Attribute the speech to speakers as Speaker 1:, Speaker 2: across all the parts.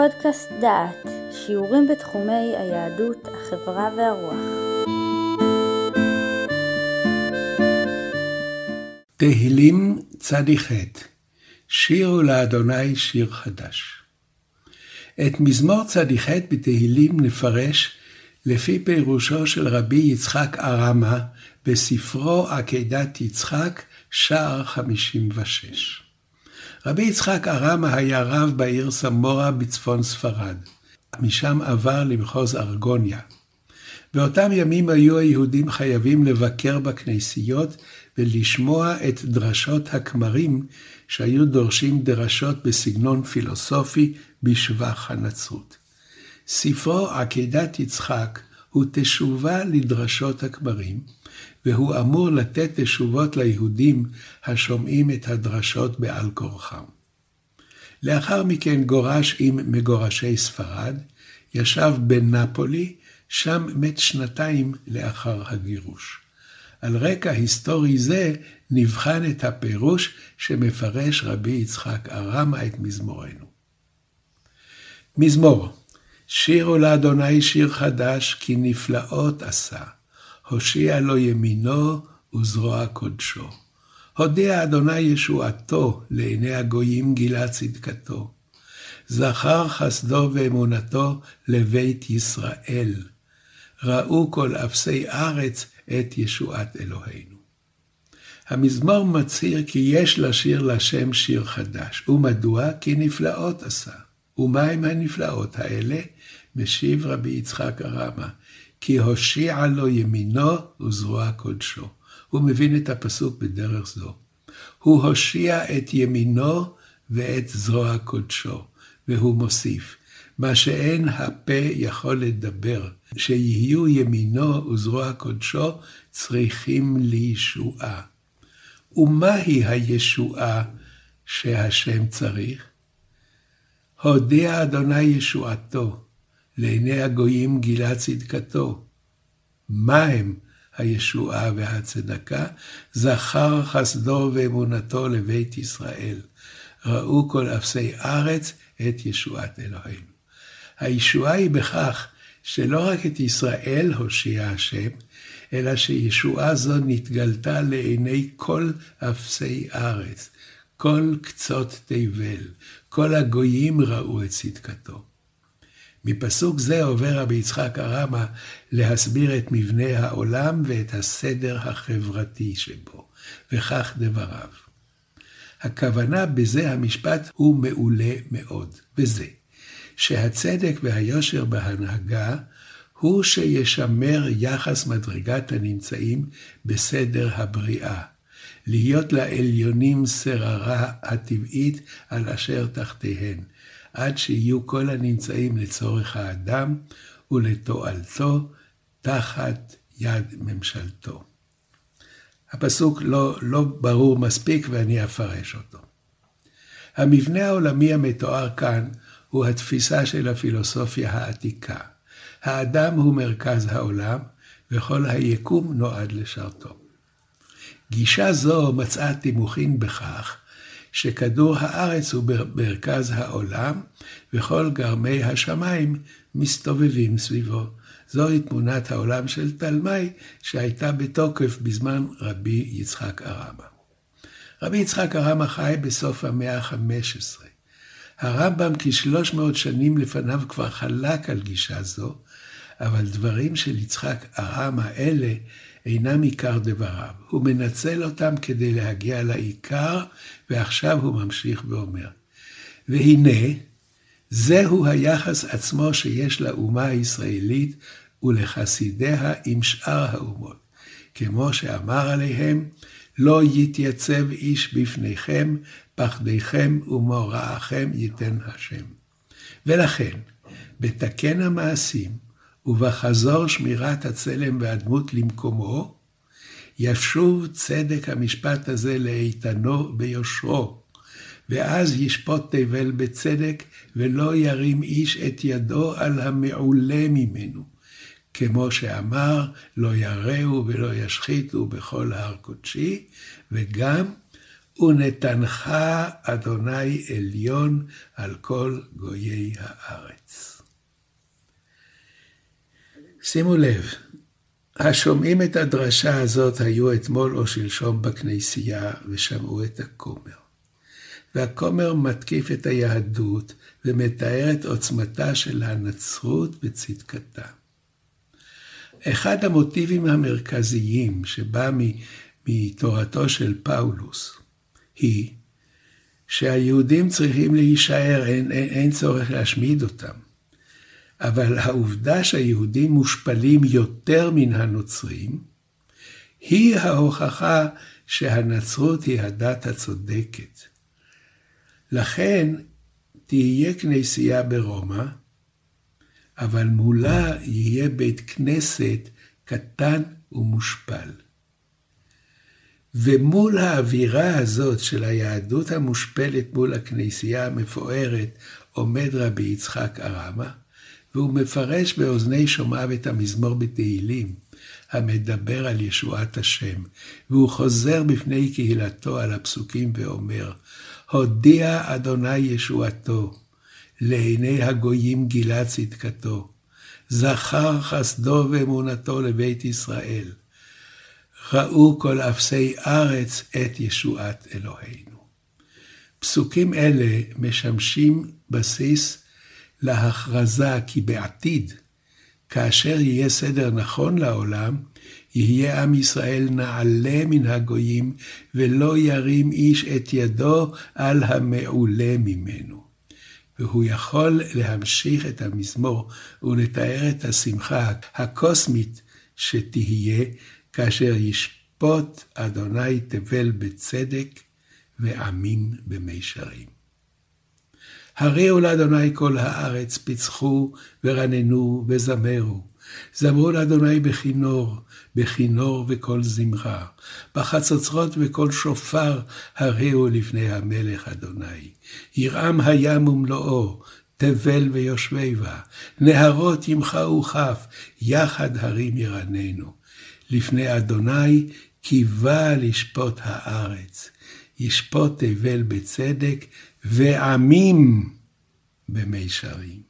Speaker 1: פודקאסט דעת, שיעורים בתחומי היהדות, החברה והרוח.
Speaker 2: תהילים צ"ח שירו לאדוני שיר חדש. את מזמור צ"ח בתהילים נפרש לפי פירושו של רבי יצחק ארמה בספרו עקדת יצחק, שער 56. רבי יצחק ארמה היה רב בעיר סמורה בצפון ספרד. משם עבר למחוז ארגוניה. באותם ימים היו היהודים חייבים לבקר בכנסיות ולשמוע את דרשות הכמרים שהיו דורשים דרשות בסגנון פילוסופי בשבח הנצרות. ספרו עקדת יצחק הוא תשובה לדרשות הכמרים, והוא אמור לתת תשובות ליהודים השומעים את הדרשות בעל כורחם. לאחר מכן גורש עם מגורשי ספרד, ישב בנפולי, שם מת שנתיים לאחר הגירוש. על רקע היסטורי זה נבחן את הפירוש שמפרש רבי יצחק ארמה את מזמורנו. מזמור שירו לאדוני שיר חדש, כי נפלאות עשה. הושיע לו ימינו וזרוע קודשו. הודיע אדוני ישועתו, לעיני הגויים גילה צדקתו. זכר חסדו ואמונתו לבית ישראל. ראו כל אפסי ארץ את ישועת אלוהינו. המזמור מצהיר כי יש לשיר לשם שיר חדש. ומדוע? כי נפלאות עשה. ומהם הנפלאות האלה? משיב רבי יצחק הרמה, כי הושיע לו ימינו וזרוע קודשו. הוא מבין את הפסוק בדרך זו. הוא הושיע את ימינו ואת זרוע קודשו, והוא מוסיף, מה שאין הפה יכול לדבר, שיהיו ימינו וזרוע קודשו צריכים לישועה. ומהי הישועה שהשם צריך? הודיע אדוני ישועתו, לעיני הגויים גילה צדקתו. מה הם הישועה והצדקה? זכר חסדו ואמונתו לבית ישראל. ראו כל אפסי ארץ את ישועת אלוהינו. הישועה היא בכך שלא רק את ישראל הושיע השם, אלא שישועה זו נתגלתה לעיני כל אפסי ארץ, כל קצות תבל, כל הגויים ראו את צדקתו. מפסוק זה עובר רבי יצחק הרמה להסביר את מבנה העולם ואת הסדר החברתי שבו, וכך דבריו. הכוונה בזה המשפט הוא מעולה מאוד, וזה, שהצדק והיושר בהנהגה הוא שישמר יחס מדרגת הנמצאים בסדר הבריאה, להיות לעליונים שררה הטבעית על אשר תחתיהן, עד שיהיו כל הנמצאים לצורך האדם ולתועלתו תחת יד ממשלתו. הפסוק לא, לא ברור מספיק ואני אפרש אותו. המבנה העולמי המתואר כאן הוא התפיסה של הפילוסופיה העתיקה. האדם הוא מרכז העולם, וכל היקום נועד לשרתו. גישה זו מצאה תימוכין בכך שכדור הארץ הוא במרכז העולם, וכל גרמי השמיים מסתובבים סביבו. זוהי תמונת העולם של תלמי, שהייתה בתוקף בזמן רבי יצחק ארמה. רבי יצחק ארמה חי בסוף המאה ה-15. הרמב"ם כשלוש מאות שנים לפניו כבר חלק על גישה זו, אבל דברים של יצחק ארמה אלה אינם עיקר דבריו. הוא מנצל אותם כדי להגיע לעיקר, ועכשיו הוא ממשיך ואומר, והנה, זהו היחס עצמו שיש לאומה הישראלית ולחסידיה עם שאר האומות. כמו שאמר עליהם, לא יתייצב איש בפניכם, פחדיכם ומוראכם ייתן השם. ולכן, בתקן המעשים, ובחזור שמירת הצלם והדמות למקומו, ישוב צדק המשפט הזה לאיתנו ביושרו, ואז ישפוט תבל בצדק, ולא ירים איש את ידו על המעולה ממנו. כמו שאמר, לא יראו ולא ישחיתו בכל הר קודשי, וגם, ונתנך אדוני עליון על כל גויי הארץ. שימו לב, השומעים את הדרשה הזאת היו אתמול או שלשום בכנסייה ושמעו את הכומר. והכומר מתקיף את היהדות ומתאר את עוצמתה של הנצרות וצדקתה. אחד המוטיבים המרכזיים שבא מתורתו של פאולוס היא שהיהודים צריכים להישאר, אין, אין, אין צורך להשמיד אותם. אבל העובדה שהיהודים מושפלים יותר מן הנוצרים, היא ההוכחה שהנצרות היא הדת הצודקת. לכן תהיה כנסייה ברומא, אבל מולה יהיה בית כנסת קטן ומושפל. ומול האווירה הזאת של היהדות המושפלת מול הכנסייה המפוארת, עומד רבי יצחק ארמה, והוא מפרש באוזני שומעיו את המזמור בתהילים, המדבר על ישועת השם, והוא חוזר בפני קהילתו על הפסוקים ואומר, הודיע אדוני ישועתו, לעיני הגויים גילה צדקתו, זכר חסדו ואמונתו לבית ישראל. ראו כל אפסי ארץ את ישועת אלוהינו. פסוקים אלה משמשים בסיס להכרזה כי בעתיד, כאשר יהיה סדר נכון לעולם, יהיה עם ישראל נעלה מן הגויים, ולא ירים איש את ידו על המעולה ממנו. והוא יכול להמשיך את המזמור ולתאר את השמחה הקוסמית שתהיה כאשר ישפוט אדוני תבל בצדק ועמים במישרים. הריעו לאדוני כל הארץ, פיצחו ורננו וזמרו. זמרו לאדוני בכינור, בכינור וקול זמרה. בחצוצרות וקול שופר, הריעו לפני המלך אדוני. ירעם הים ומלואו, תבל ויושבי בה. נהרות ימחאו כף, יחד הרים ירננו. לפני אדוני, בא לשפוט הארץ. ישפוט תבל בצדק, ועמים במישרים.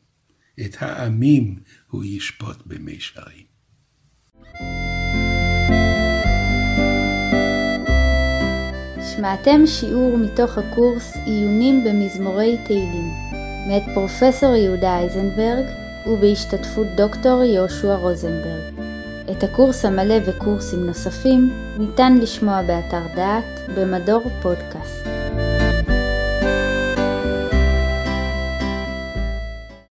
Speaker 2: את העמים הוא ישפוט במישרים.
Speaker 1: שמעתם שיעור מתוך הקורס עיונים במזמורי תהילים, מאת פרופסור יהודה אייזנברג ובהשתתפות דוקטור יהושע רוזנברג. את הקורס המלא וקורסים נוספים ניתן לשמוע באתר דעת במדור פודקאסט.